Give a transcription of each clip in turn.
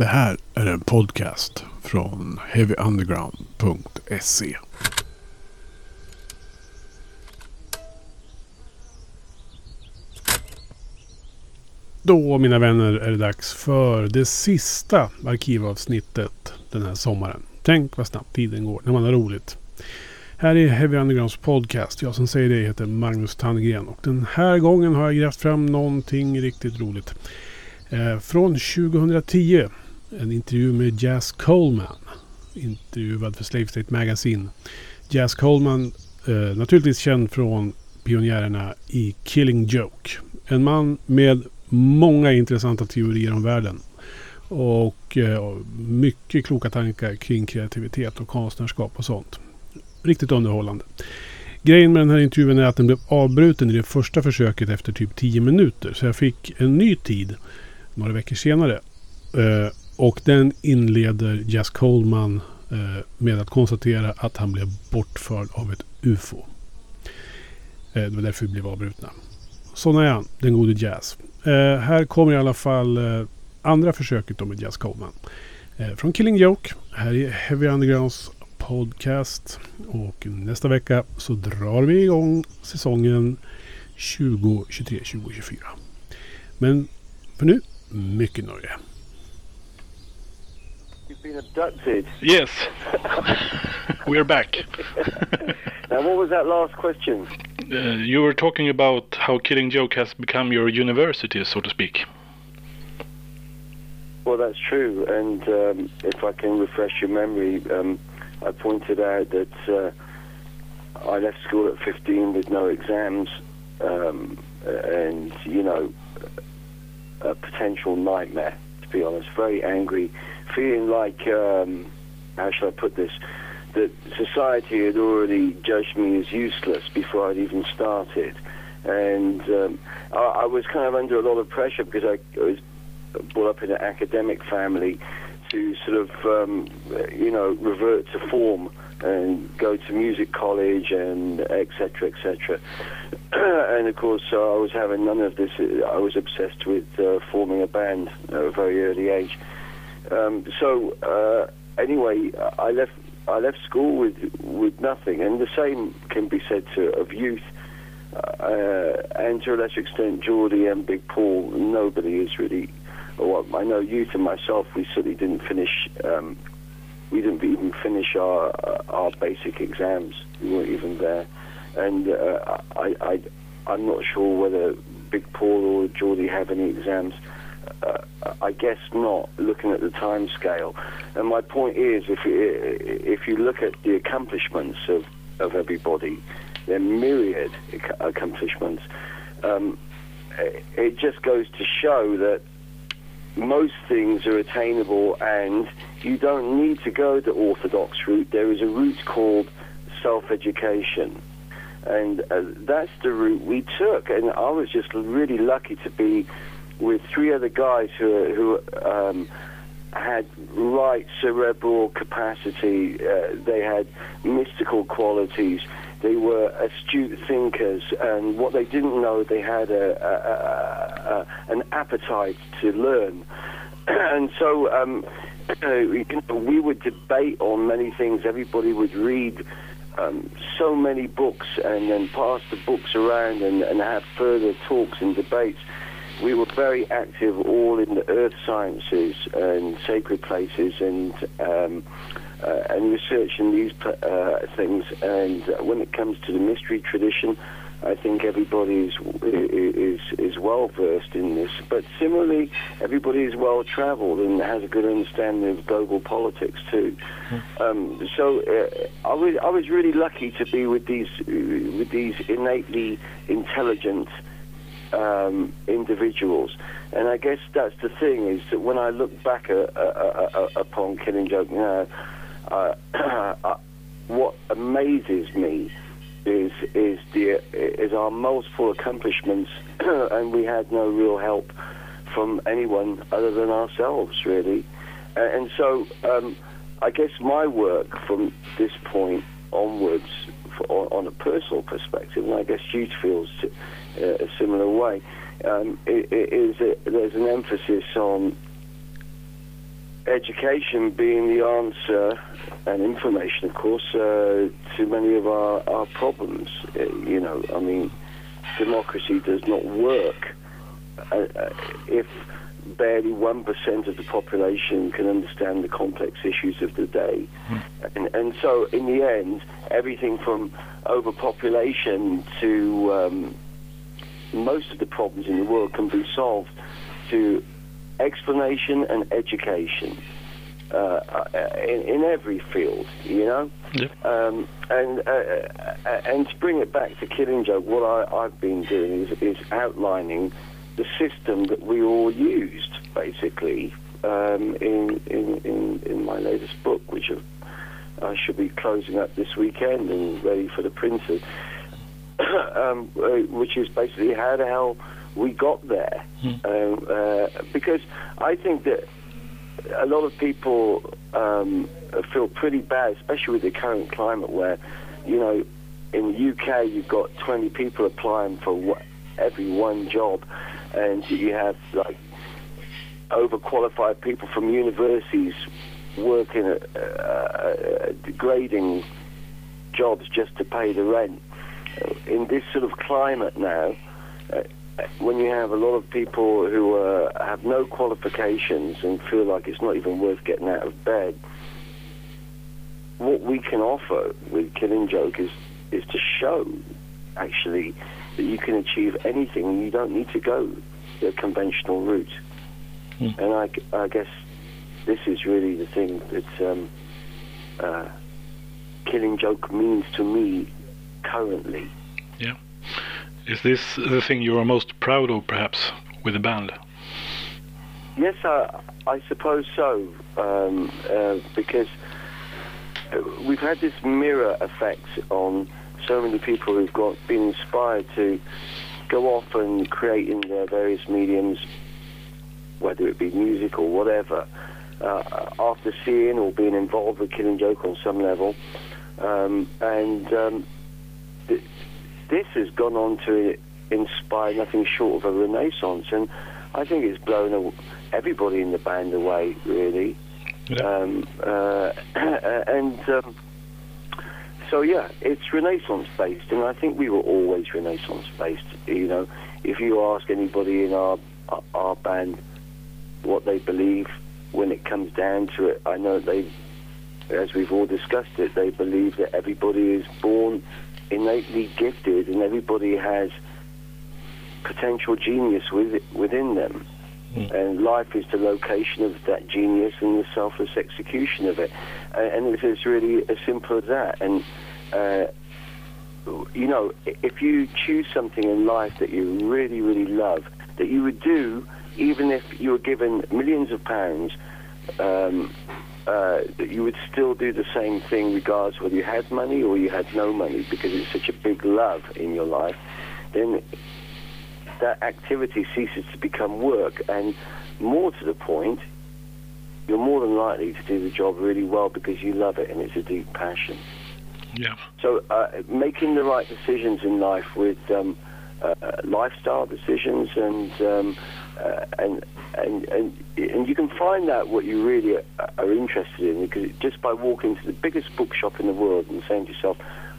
Det här är en podcast från heavyunderground.se. Då mina vänner är det dags för det sista arkivavsnittet den här sommaren. Tänk vad snabbt tiden går när man har roligt. Här är Heavy Undergrounds podcast. Jag som säger det heter Magnus Tandgren och den här gången har jag grävt fram någonting riktigt roligt. Eh, från 2010. En intervju med Jazz Coleman. Intervjuad för Slave State Magazine. Jazz Coleman, eh, naturligtvis känd från pionjärerna i Killing Joke. En man med många intressanta teorier om världen. Och eh, mycket kloka tankar kring kreativitet och konstnärskap och sånt. Riktigt underhållande. Grejen med den här intervjun är att den blev avbruten i det första försöket efter typ 10 minuter. Så jag fick en ny tid några veckor senare. Eh, och den inleder Jazz Coleman eh, med att konstatera att han blev bortförd av ett UFO. Eh, det var därför vi blev avbrutna. Sån är han, den gode Jazz. Eh, här kommer i alla fall eh, andra försöket då med Jazz Coleman. Eh, från Killing Joke. Här är Heavy Undergrounds podcast. Och nästa vecka så drar vi igång säsongen 2023-2024. Men för nu, mycket nöje. Been abducted. Yes, we're back. Now, what was that last question? Uh, you were talking about how Killing Joke has become your university, so to speak. Well, that's true. And um, if I can refresh your memory, um, I pointed out that uh, I left school at 15 with no exams, um, and you know, a potential nightmare. Be honest, very angry, feeling like um, how shall I put this? That society had already judged me as useless before I'd even started, and um, I, I was kind of under a lot of pressure because I was brought up in an academic family to sort of, um, you know, revert to form and go to music college and etc. cetera, et cetera. and of course, uh, I was having none of this. I was obsessed with uh, forming a band at a very early age. Um, so uh, anyway, I left. I left school with with nothing, and the same can be said to of Youth. Uh, and to a lesser extent, Geordie and Big Paul. Nobody is really well, I know Youth and myself, we certainly didn't finish. Um, we didn't even finish our uh, our basic exams. We weren't even there, and uh, I, I I'm not sure whether Big Paul or Geordie have any exams. Uh, I guess not. Looking at the time scale, and my point is, if you, if you look at the accomplishments of of everybody, their myriad accomplishments, um, it just goes to show that most things are attainable and you don't need to go the orthodox route. There is a route called self-education. And uh, that's the route we took. And I was just really lucky to be with three other guys who, who um, had right cerebral capacity. Uh, they had mystical qualities. They were astute thinkers, and what they didn't know, they had a, a, a, an appetite to learn. and so um, know, we would debate on many things. Everybody would read um, so many books and then pass the books around and, and have further talks and debates. We were very active all in the earth sciences and sacred places and um, uh, and researching these uh, things. And when it comes to the mystery tradition, I think everybody is is is well versed in this. But similarly, everybody is well travelled and has a good understanding of global politics too. Um, so uh, I was I was really lucky to be with these with these innately intelligent um, individuals. And I guess that's the thing is that when I look back uh, uh, uh, upon Killing Joke now, uh, uh, what amazes me is is the is our multiple accomplishments, and we had no real help from anyone other than ourselves, really. And so, um, I guess my work from this point onwards, for, on, a personal perspective, and I guess Jude feels uh, a similar way, um, it, there's an emphasis on education being the answer, and information, of course, uh, to many of our, our problems. Uh, you know, I mean, democracy does not work uh, uh, if barely 1% of the population can understand the complex issues of the day. And, and so, in the end, everything from overpopulation to um, most of the problems in the world can be solved to explanation and education uh, uh, in, in every field, you know? Yeah. Um, and uh, and to bring it back to Killing Joke, what I, I've been doing is, is outlining the system that we all used, basically, um, in, in, in, in my latest book, which I should be closing up this weekend and ready for the printers, um, which is basically how the hell we got there. Um, uh, because I think that a lot of people um, feel pretty bad, especially with the current climate where, you know, in the UK you've got 20 people applying for every one job, and you have like overqualified people from universities working at uh, uh, degrading jobs just to pay the rent. Uh, In this sort of climate now, uh, when you have a lot of people who uh, have no qualifications and feel like it's not even worth getting out of bed, what we can offer with Killing Joke is is to show actually that you can achieve anything and you don't need to go the conventional route. Hmm. And I guess this is really the thing that um, uh, Killing Joke means to me currently. Is this the thing you are most proud of, perhaps, with the band? Yes, I, I suppose so, um, uh, because uh, we've had this mirror effect on so many people who've got been inspired to go off and create in their various mediums, whether it be music or whatever, uh, after seeing or being involved with Killing Joke on some level, um, and um, this has gone on to inspire nothing short of a renaissance, and I think it's blown everybody in the band away, really. Yeah. Um, uh, and um, so, yeah, it's Renaissance based, and I think we were always Renaissance based. You know, if you ask anybody in our our- our band what they believe when it comes down to it, I know they, as we've all discussed it, they believe that everybody is born innately gifted, and everybody has potential genius with, within them. Mm. And life is the location of that genius and the selfless execution of it. Uh, and it's, it's really as simple as that. And, uh, you know, if you choose something in life that you really, really love, that you would do even if you were given millions of pounds, um, uh, that you would still do the same thing regardless whether you had money or you had no money because it's such a big love in your life, then that activity ceases to become work. And more to the point, you're more than likely to do the job really well because you love it and it's a deep passion. Yeah. So uh, making the right decisions in life with um, uh, lifestyle decisions and um, uh, and, and and and you can find out what you really are, are interested in because just by walking to the biggest bookshop in the world and saying to yourself,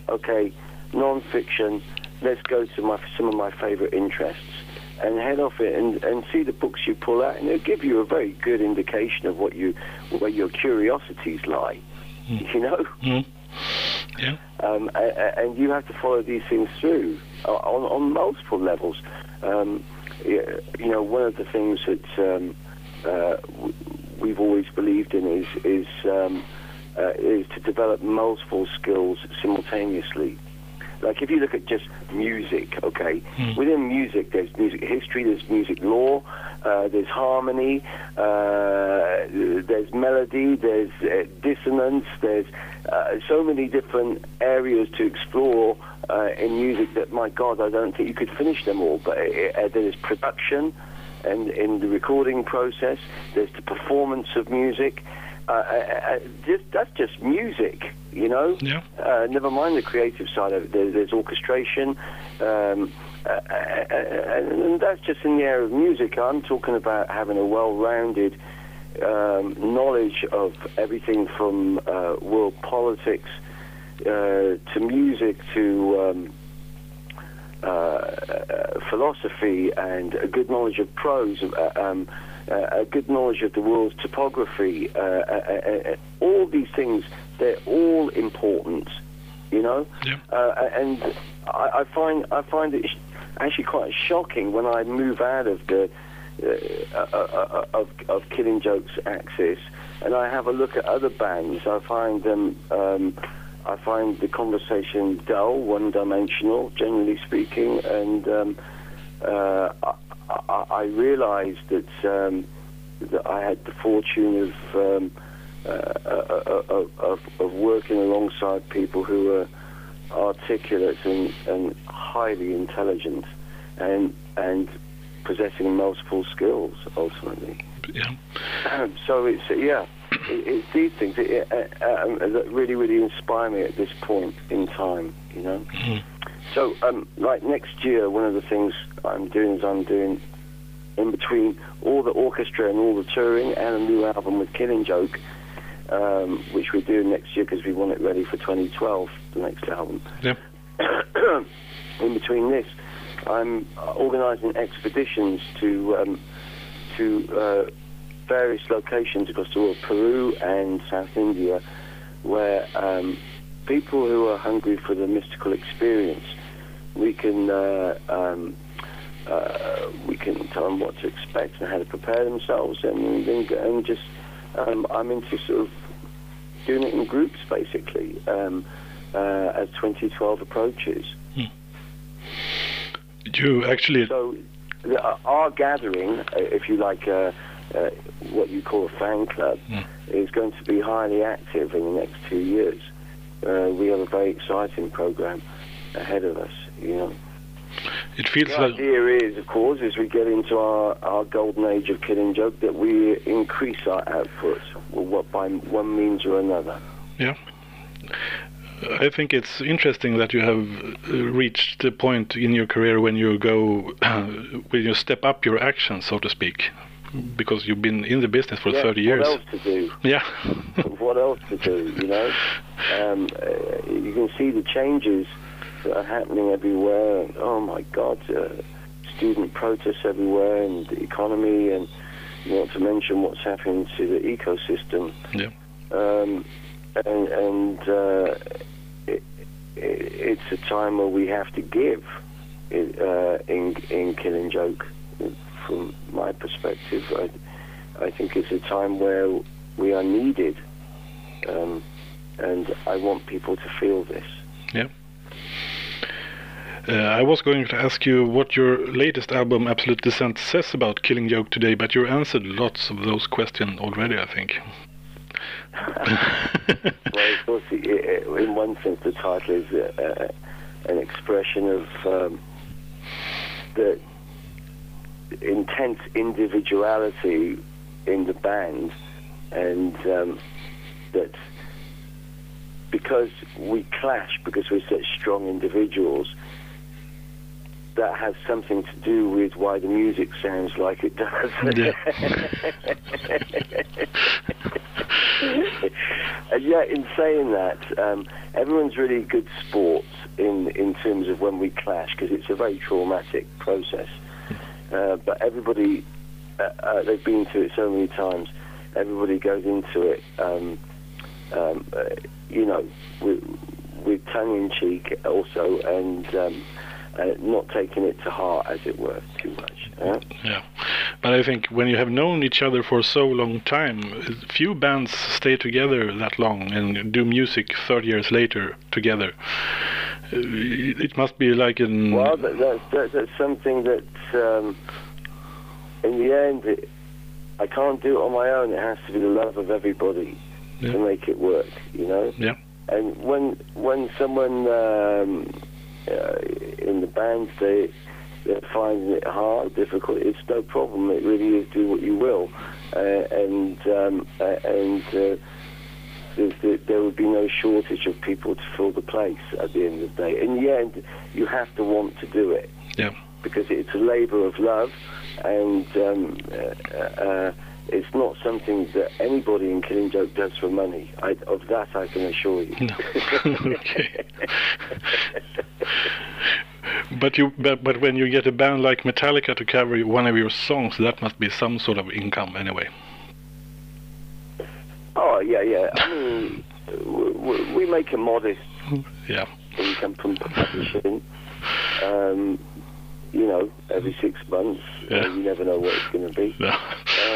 okay, non-fiction, let's go to my some of my favourite interests and head off it and, and see the books you pull out and it'll give you a very good indication of what you where your curiosities lie. You know. Mm. Yeah. Um, a- a- and you have to follow these things through uh, on, on multiple levels. Um, you know, one of the things that um, uh, we've always believed in is is um, uh, is to develop multiple skills simultaneously. Like if you look at just music, okay, Hmm. within music there's music history, there's music law, uh, there's harmony, uh, there's melody, there's uh, dissonance, there's uh, so many different areas to explore uh, in music that, my God, I don't think you could finish them all. But uh, uh, there's production, and in the recording process, there's the performance of music. Uh, uh, uh, just, that's just music, you know. Yeah. Uh, never mind the creative side of it. There's, there's orchestration, um, and, that's just in the area of music. I'm talking about having a well-rounded um, knowledge of everything from uh, world politics to music to um, uh, philosophy and a good knowledge of prose, uh, um, uh, a good knowledge of the world's topography. Uh, uh, uh, all these things, they're all important, you know. Yeah. Uh, and I, I find I find it actually quite shocking when I move out of the uh, uh, uh, of, of Killing Joke's axis and I have a look at other bands. I find them. Um, I find the conversation dull, one-dimensional, generally speaking, and um, uh, I, I, I realised that um, that I had the fortune of, um, uh, uh, uh, of of working alongside people who were articulate and, and highly intelligent, and and possessing multiple skills ultimately. Yeah. So it's yeah, it, it's these things it, uh, um, that really really inspire me at this point in time. You know. Mhm. So um, like next year, one of the things I'm doing is I'm doing in between all the orchestra and all the touring and a new album with Killing Joke, um, which we're doing next year because we want it ready for 2012, the next album. Yeah. in between this, I'm organising expeditions to um, to uh, various locations across the world, Peru and South India, where um, people who are hungry for the mystical experience, we can uh, um, uh, we can tell them what to expect and how to prepare themselves, and and, and just um, I'm into sort of doing it in groups basically um, uh, as 2012 approaches. You actually. So uh, our gathering, uh, if you like, uh, what you call a fan club, Mm. is going to be highly active in the next two years. Uh, we have a very exciting program ahead of us. You know, It feels the like. idea is, of course, as we get into our, our golden age of Killing Joke, that we increase our output, what by one means or another. Yeah. I think it's interesting that you have uh, reached the point in your career when you go, when you step up your action, so to speak, because you've been in the business for Yeah, 30 years. What else to do? Yeah. what else to do, you know? Um, uh, you can see the changes that are happening everywhere. Oh my God, uh, student protests everywhere, and the economy, and not to mention what's happening to the ecosystem. Yeah. Um, and and uh, it, it, it's a time where we have to give it, uh, in in Killing Joke. From my perspective, I, I think it's a time where we are needed, um, and I want people to feel this. Uh, I was going to ask you what your latest album, Absolute Dissent, says about Killing Joke today, but you answered lots of those questions already, I think. Well, of course, in one sense, the title is uh, uh, an expression of um, the intense individuality in the band, and um, that because we clash, because we're such strong individuals, that has something to do with why the music sounds like it does. and yet, in saying that, um, everyone's really good sports in in terms of when we clash because it's a very traumatic process. Uh, but everybody, uh, uh, they've been to it so many times. Everybody goes into it, um, um, uh, you know, with, with tongue in cheek also, and um, uh, not taking it to heart, as it were, too much. Yeah? Yeah, but I think when you have known each other for so long time, few bands stay together that long and do music 30 years later together. Uh, It must be like an Well, that, that's, that, that's something that, um, in the end, it, I can't do it on my own. It has to be the love of everybody Yeah. to make it work, you know? Yeah. And when when someone um, uh, in the band, they, they're finding it hard, difficult, it's no problem. It really is do what you will. Uh, and um, uh, and uh, there, there would be no shortage of people to fill the place at the end of the day. In the end, you have to want to do it. Yeah. Because it's a labour of love, and um, uh, uh, it's not something that anybody in Killing Joke does for money. I, of that, I can assure you. No. okay. but you, but, but when you get a band like Metallica to cover one of your songs, that must be some sort of income anyway. Oh yeah, yeah. I mean, we, we make a modest Yeah. income from publishing. Um, you know, every six months, Yeah. you never know what it's going to be. Yeah.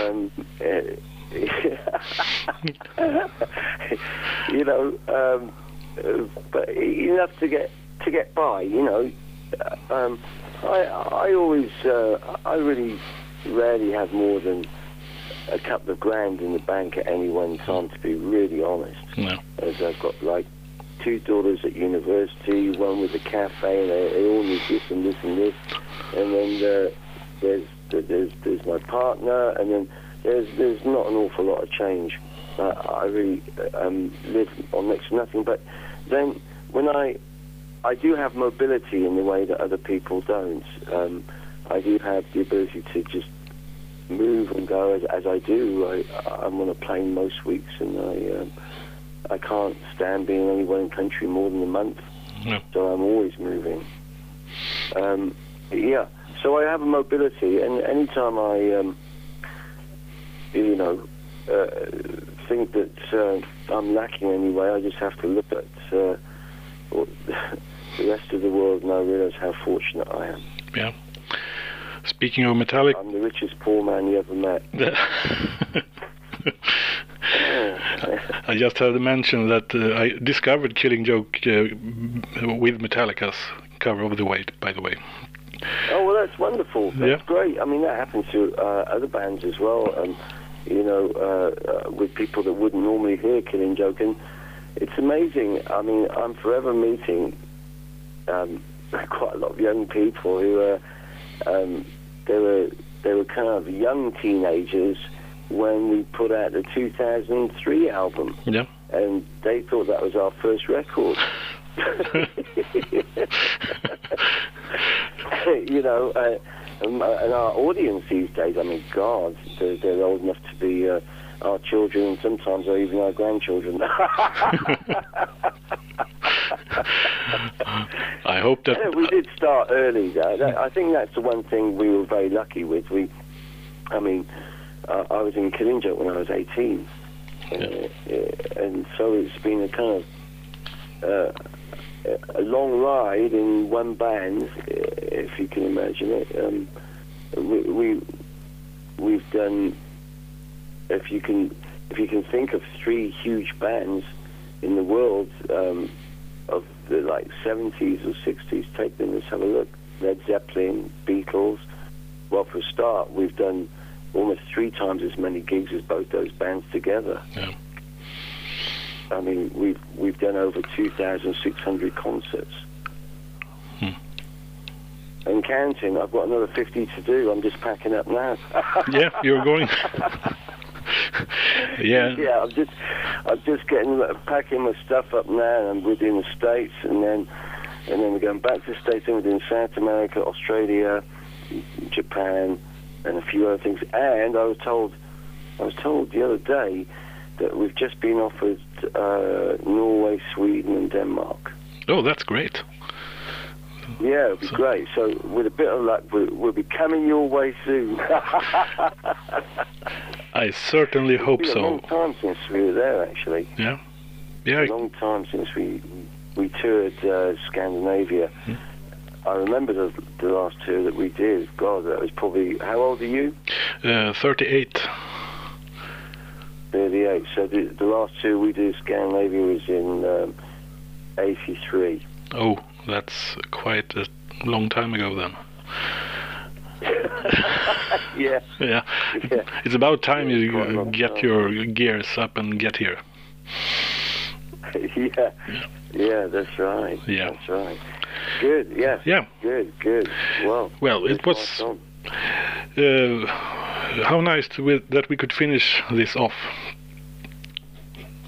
Um, you know, um, uh, but enough to get to get by. You know, Uh, um, I I always uh, I really rarely have more than a couple of grand in the bank at any one time. To be really honest, No. as I've got like two daughters at university, one with a cafe, and they, they all need this and this and this, and then uh, there's there's there's my partner, and then there's there's not an awful lot of change. Uh, I really um, live on next to nothing, but then when I I do have mobility in the way that other people don't. Um, I do have the ability to just move and go as, as I do. I, I'm on a plane most weeks, and I um, I can't stand being anywhere in the country more than a month. No. So I'm always moving. Um, yeah. So I have a mobility, and anytime I, um, you know, uh, think that uh, I'm lacking anyway, I just have to look at uh, the rest of the world now realise how fortunate I am. Yeah. Speaking of Metallica. I'm the richest poor man you ever met. I just had to mention that uh, I discovered Killing Joke uh, with Metallica's cover of The Wait, by the way. Oh well, that's wonderful. That's Yeah. great. I mean, that happens to uh, other bands as well. Um, you know, uh, uh, with people that wouldn't normally hear Killing Joke, and it's amazing. I mean, I'm forever meeting um, quite a lot of young people who are um, they were they were kind of young teenagers when we put out the 2003 album, Yeah. and they thought that was our first record. you know, uh, um, uh, and our audience these days, I mean, God, they're, they're old enough to be uh, our children, and sometimes are even our grandchildren. I hope that. Yeah, we did start early. Though. That- I think that's the one thing we were very lucky with. We, I mean, uh, I was in Killing Joke when I was 18, uh, uh, and so it's been a kind of uh, a long ride in one band, uh, if you can imagine it. Um, we, we we've done, if you can, if you can think of three huge bands in the world um, of the like 70s or 60s, take them. Let's have a look. Led Zeppelin, Beatles. Well, for a start, we've done almost three times as many gigs as both those bands together. Yeah. I mean, we've we've done over 2,600 concerts. Hmm. And counting, I've got another 50 to do. I'm just packing up now. Yeah, you're going. yeah. yeah, I'm just, I'm just getting packing my stuff up now, and within the states, and then, and then we're going back to the states, and within South America, Australia, Japan, and a few other things. And I was told, I was told the other day that we've just been offered uh, Norway, Sweden, and Denmark. Oh, that's great. Yeah, it'd be So- great. So with a bit of luck, we'll, we'll be coming your way soon. I certainly hope It's been a long so. time since we were there, actually. Yeah. a Yeah. long time since we we toured uh, Scandinavia. Hmm. I remember the, the last tour that we did. God, that was probably how old are you? Uh, 38. 38. So the, the last tour we did Scandinavia was in um, 83. Oh, that's quite a long time ago then. yeah, Yeah. Yeah. It's about time Yeah, you quite a long get your gears up and get here. yeah, yeah. That's right. Yeah. that's right. Good. Yeah. Yeah. Good. Good. Well. Well, it was uh, how nice to, that we could finish this off.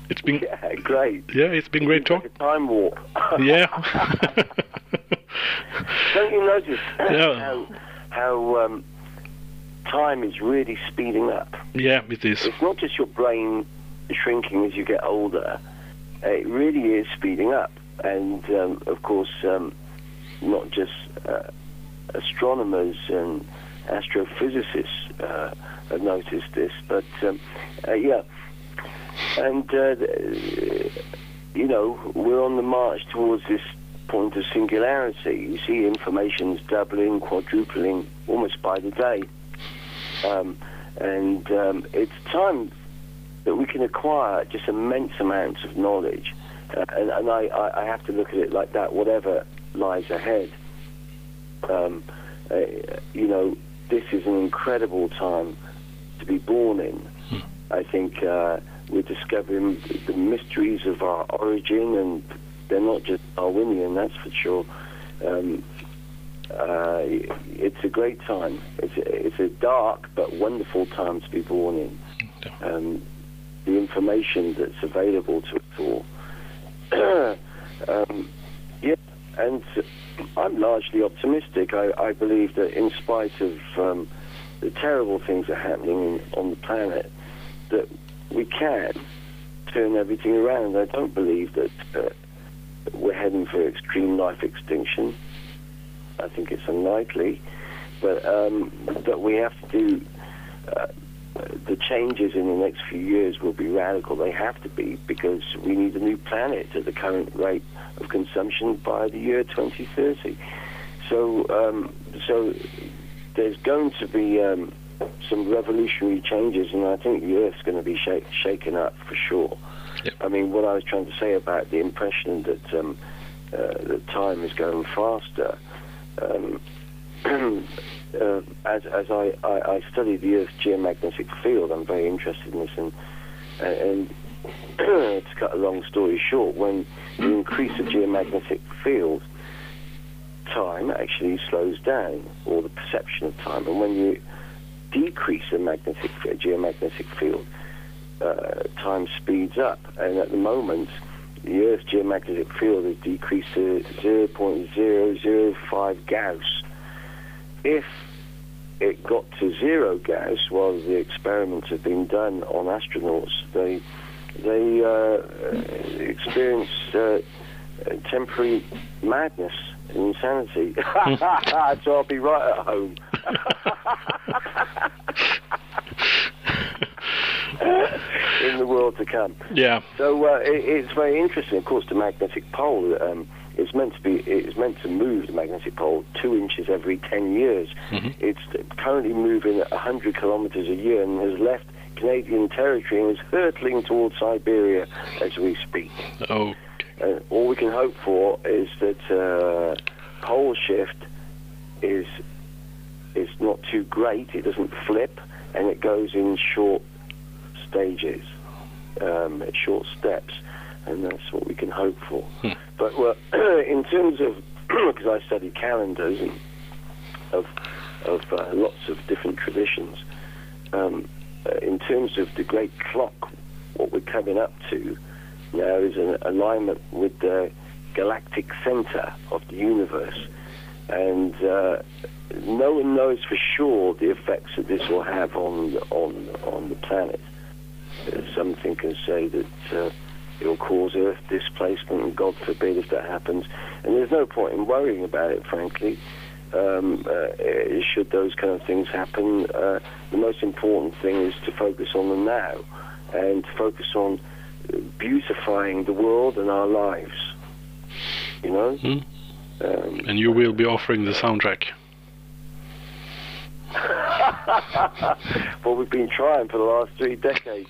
It's been Yeah, great. yeah, it's been great It's talk. like time warp. Yeah. Don't you notice Yeah. how how um, time is really speeding up. Yeah, it is. It's not just your brain shrinking as you get older. It really is speeding up, and um, of course, um, not just uh, astronomers and astrophysicists uh, have noticed this, but um, uh, yeah, and uh, you know we're on the march towards this point of singularity. You see, information's doubling, quadrupling almost by the day, um, and um, it's time that we can acquire just immense amounts of knowledge, uh, and, and I, I, I have to look at it like that. Whatever lies ahead, um, uh, you know, this is an incredible time to be born in. I think uh, we're discovering the mysteries of our origin, and they're not just Darwinian, that's for sure. Um, uh, it's a great time. It's a, it's a dark but wonderful time to be born in. Um, the information that's available to us all. um, yeah, and I'm largely optimistic. I, I believe that in spite of um, the terrible things that are happening on the planet, that we can turn everything around. I don't believe that uh, we're heading for extreme life extinction. I think it's unlikely, but um, that we have to do. Uh, the changes in the next few years will be radical. They have to be because we need a new planet at the current rate of consumption by the year 2030. So, um, so there's going to be um, some revolutionary changes, and I think the Earth's going to be sh- shaken up for sure. Yep. I mean, what I was trying to say about the impression that um, uh, that time is going faster. Um, uh, as as I, I, I study the Earth's geomagnetic field, I'm very interested in this, and and to cut a long story short, when you increase the geomagnetic field, time actually slows down, or the perception of time, and when you decrease the magnetic geomagnetic field, uh, time speeds up, and at the moment. The Earth's geomagnetic field has decreased to 0.005 Gauss if it got to zero Gauss while the experiments have been done on astronauts, they they uh, experienced uh, temporary madness and insanity. so I'll be right at home. In the world to come. Yeah. So uh, it, it's very interesting. Of course, the magnetic pole. Um, it's meant to be. It's meant to move the magnetic pole two inches every ten years. Mhm. It's currently moving at 100 kilometers a year and has left Canadian territory and is hurtling towards Siberia as we speak. Oh, Uh, all we can hope for is that uh, pole shift is is not too great. It doesn't flip, and it goes in short stages, um, short steps, and that's what we can hope for. Hmm. But well, in terms of because I study calendars and of of uh, lots of different traditions, um, uh, in terms of the great clock, what we're coming up to now is an alignment with the galactic center of the universe, and uh, no one knows for sure the effects that this will have on on on the planet. Some thinkers say that uh, it will cause Earth displacement, and God forbid if that happens. And there's no point in worrying about it, frankly. Um, uh, should those kind of things happen, uh, the most important thing is to focus on the now and to focus on beautifying the world and our lives. You know? Hmm. Um, and you will be offering the soundtrack. well, we've been trying for the last three decades.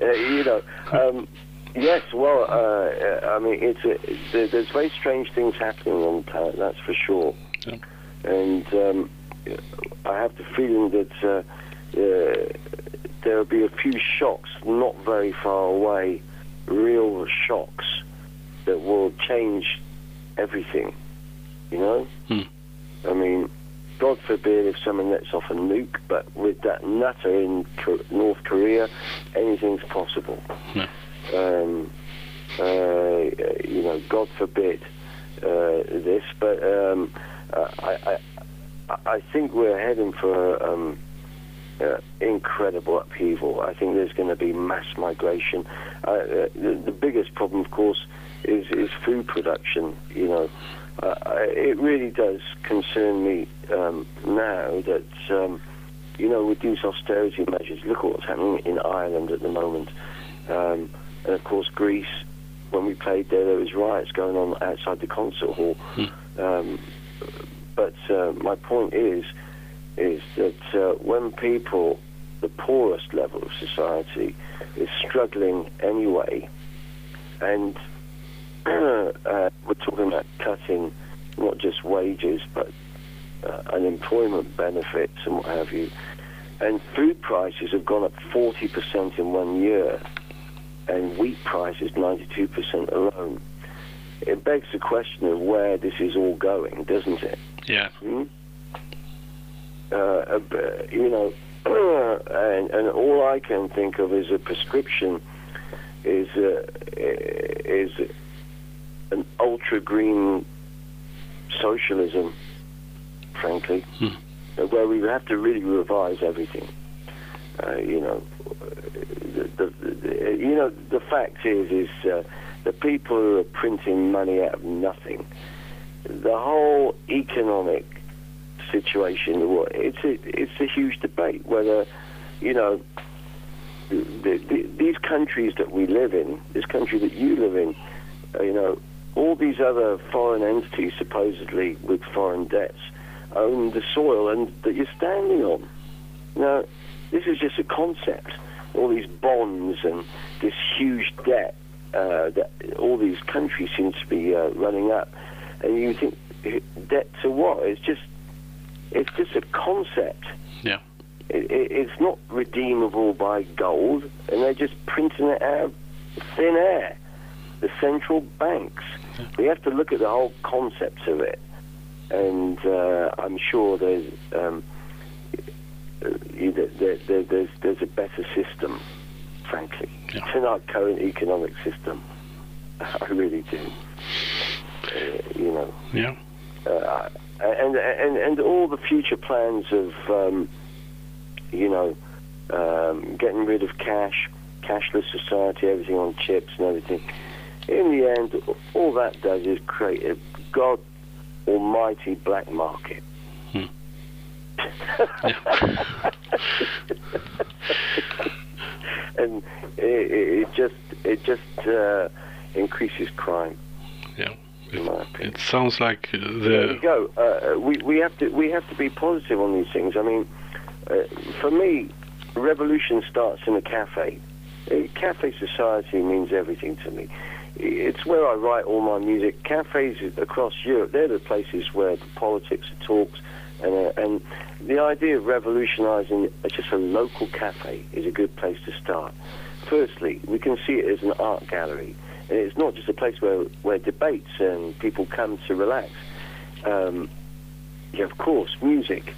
Uh, you know, um, yes. Well, uh, I mean, it's a, there- there's very strange things happening on the planet. That's for sure. Yeah. And um, I have the feeling that uh, uh, there will be a few shocks not very far away, real shocks that will change everything. You know. Hmm. I mean, God forbid if someone lets off a nuke, but with that nutter in North Korea, anything's possible. Um, uh, you know, God forbid uh, this, but um, I, I, I- I think we're heading for um, uh, incredible upheaval. I think there's going to be mass migration. Uh, uh, the, the biggest problem, of course, is, is food production. You know, uh, it really does concern me um, now that um, you know with these austerity measures. Look at what's happening in Ireland at the moment, um, and of course Greece. When we played there, there was riots going on outside the concert hall. Um, but uh, my point is, is that uh, when people, the poorest level of society, is struggling anyway, and uh, we're talking about cutting not just wages but uh, unemployment benefits and what have you, and food prices have gone up 40% in one year, and wheat prices 92% alone. It begs the question of where this is all going, doesn't it? Yeah. Hmm? Uh, uh, you know, and, and all I can think of is a prescription is uh, is an ultra green socialism, frankly, Hmm. uh, where we have to really revise everything. Uh, you know, the, the, the, you know the fact is is uh, the people who are printing money out of nothing. The whole economic situation. It's a, it's a huge debate whether, you know, the, the, these countries that we live in, this country that you live in, uh, you know, all these other foreign entities supposedly with foreign debts own the soil and that you're standing on. Now, this is just a concept. All these bonds and this huge debt uh, that all these countries seem to be uh, running up, and you think debt to what? It's just it's just a concept. Yeah. It, it, it's not redeemable by gold, and they're just printing it out of thin air. The central banks. We have to look at the whole concept of it, and uh, I'm sure there's um, there, there, there- there's there's a better system, frankly, Yeah. than our current economic system. I really do. Uh, you know Yeah. uh, and and and all the future plans of um, you know um, getting rid of cash, cashless society, everything on chips and everything. In the end, all that does is create a god almighty black market. Hmm. and it, it it just it just uh, increases crime. Yeah. Opinion. It sounds like uh, There you go. Uh, we we have to we have to be positive on these things. I mean, uh, for me, revolution starts in a cafe. A cafe society means everything to me. It's where I write all my music. Cafes across Europe, they're the places where the politics are talked, and uh, and the idea of revolutionising just a local cafe is a good place to start. Firstly, we can see it as an art gallery. And it's not just a place where, where debates and people come to relax. Um, yeah, of course, music,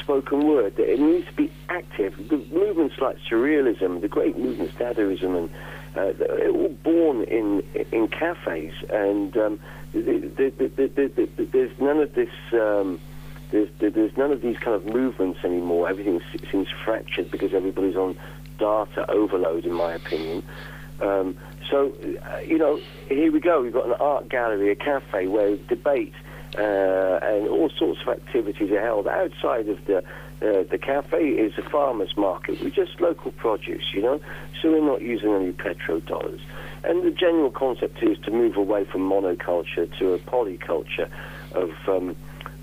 spoken word. It needs to be active. The movements like surrealism, the great movements, Dadaism, and uh, they're all born in in cafes. And um, th- th- th- th- th- th- there's none of this. Um, there's, there's none of these kind of movements anymore. Everything seems fractured because everybody's on data overload, in my opinion. Um, so, uh, you know, here we go. We've got an art gallery, a cafe where debate uh, and all sorts of activities are held. Outside of the uh, the cafe is a farmer's market with just local produce, you know. So we're not using any petrodollars. And the general concept is to move away from monoculture to a polyculture of um,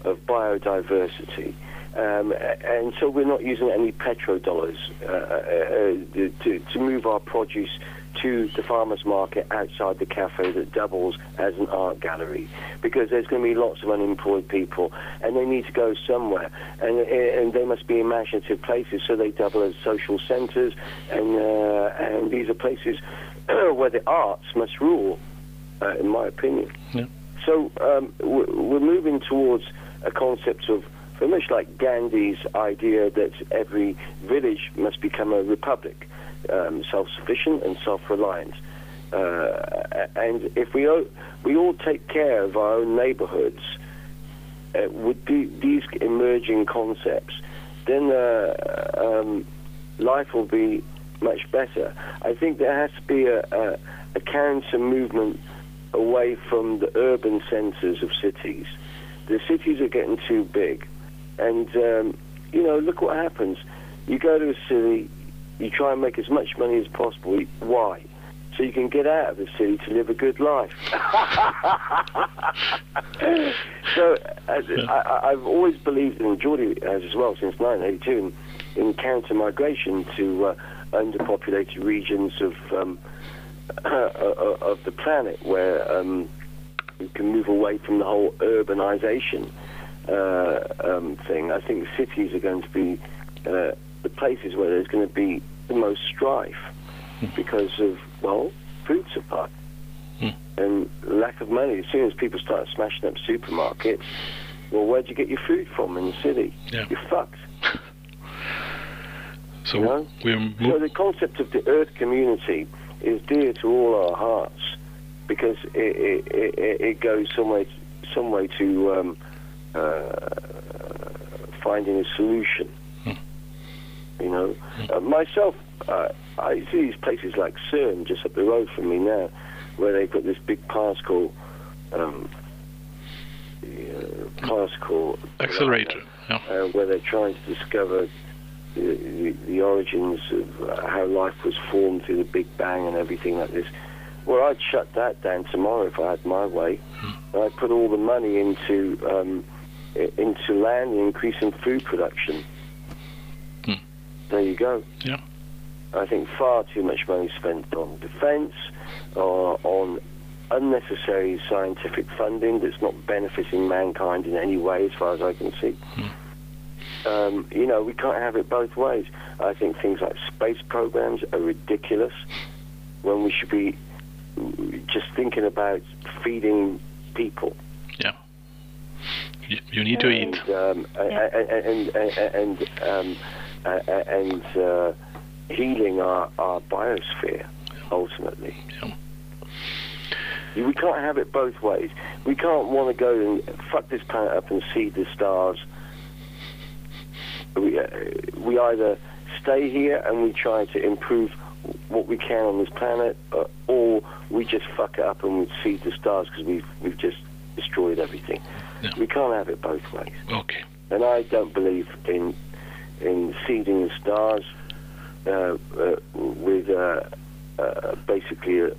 of biodiversity. Um, and so we're not using any petrodollars uh, uh, uh, to, to move our produce to the farmer's market outside the cafe that doubles as an art gallery because there's going to be lots of unemployed people and they need to go somewhere and, and they must be imaginative places so they double as social centres and, uh, and these are places where the arts must rule, uh, in my opinion. Yeah. So um, we're we're moving towards a concept of very much like Gandhi's idea that every village must become a republic, um, self-sufficient and self-reliant. Uh, and if we all, we all take care of our own neighborhoods, uh, would be, these emerging concepts then uh, um, life will be much better. I think there has to be a, a, a counter movement away from the urban centres of cities. The cities are getting too big, and um, you know, look what happens. You go to a city, you try and make as much money as possible. Why? So you can get out of the city to live a good life. so uh, I, I've always believed, and Geordie has as well since 1982, in, in counter migration to uh, underpopulated regions of um, of the planet where um, you can move away from the whole urbanization uh, um, thing. I think cities are going to be uh, the places where there's going to be the most strife because of, well, food supply Hmm. and lack of money. As soon as people start smashing up supermarkets, well, where'd you get your food from in the city? Yeah. You're fucked. So You know? So the concept of the Earth community is dear to all our hearts because it, it, it, it goes some way, some way to um, uh, finding a solution. You know, uh, myself, uh, I see these places like CERN just up the road from me now, where they've got this big particle, um, uh, particle accelerator. Yeah. uh, where they're trying to discover the, the, the origins of uh, how life was formed through the Big Bang and everything like this. Well, I'd shut that down tomorrow if I had my way. Hmm. I'd put all the money into um, into land and increasing food production. There you go. Yeah. I think far too much money spent on defence or on unnecessary scientific funding that's not benefiting mankind in any way, as far as I can see. Um, you know, we can't have it both ways. I think things like space programs are ridiculous when we should be just thinking about feeding people. You, you need to eat. and, Um, a- a- a- and and and um, a- a- and uh, healing our, our biosphere ultimately. Yeah. We can't have it both ways. We can't want to go and fuck this planet up and see the stars. We, uh, we either stay here and we try to improve what we can on this planet, uh, or we just fuck it up and we see the stars because we've we've just destroyed everything. We can't have it both ways. Okay. And I don't believe in in seeding the stars uh, uh, with uh, uh, basically a,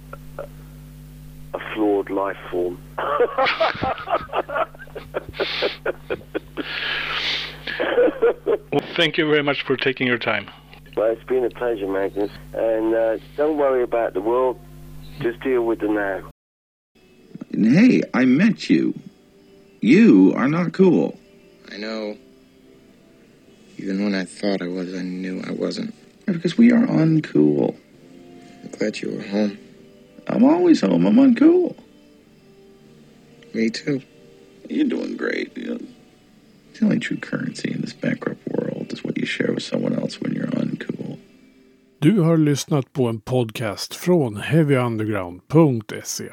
a flawed life form. Well, thank you very much for taking your time. well, it's been a pleasure, Magnus. And uh, don't worry about the world. Just deal with the now. Hey, I met you. You are not cool. I know. Even when I thought I was, I knew I wasn't. Because we are uncool. I'm glad you were home. I'm always home. I'm uncool. Me too. You're doing great. You know, the only true currency in this bankrupt world is what you share with someone else when you're uncool. Du har lyssnat på en podcast från heavyunderground.se.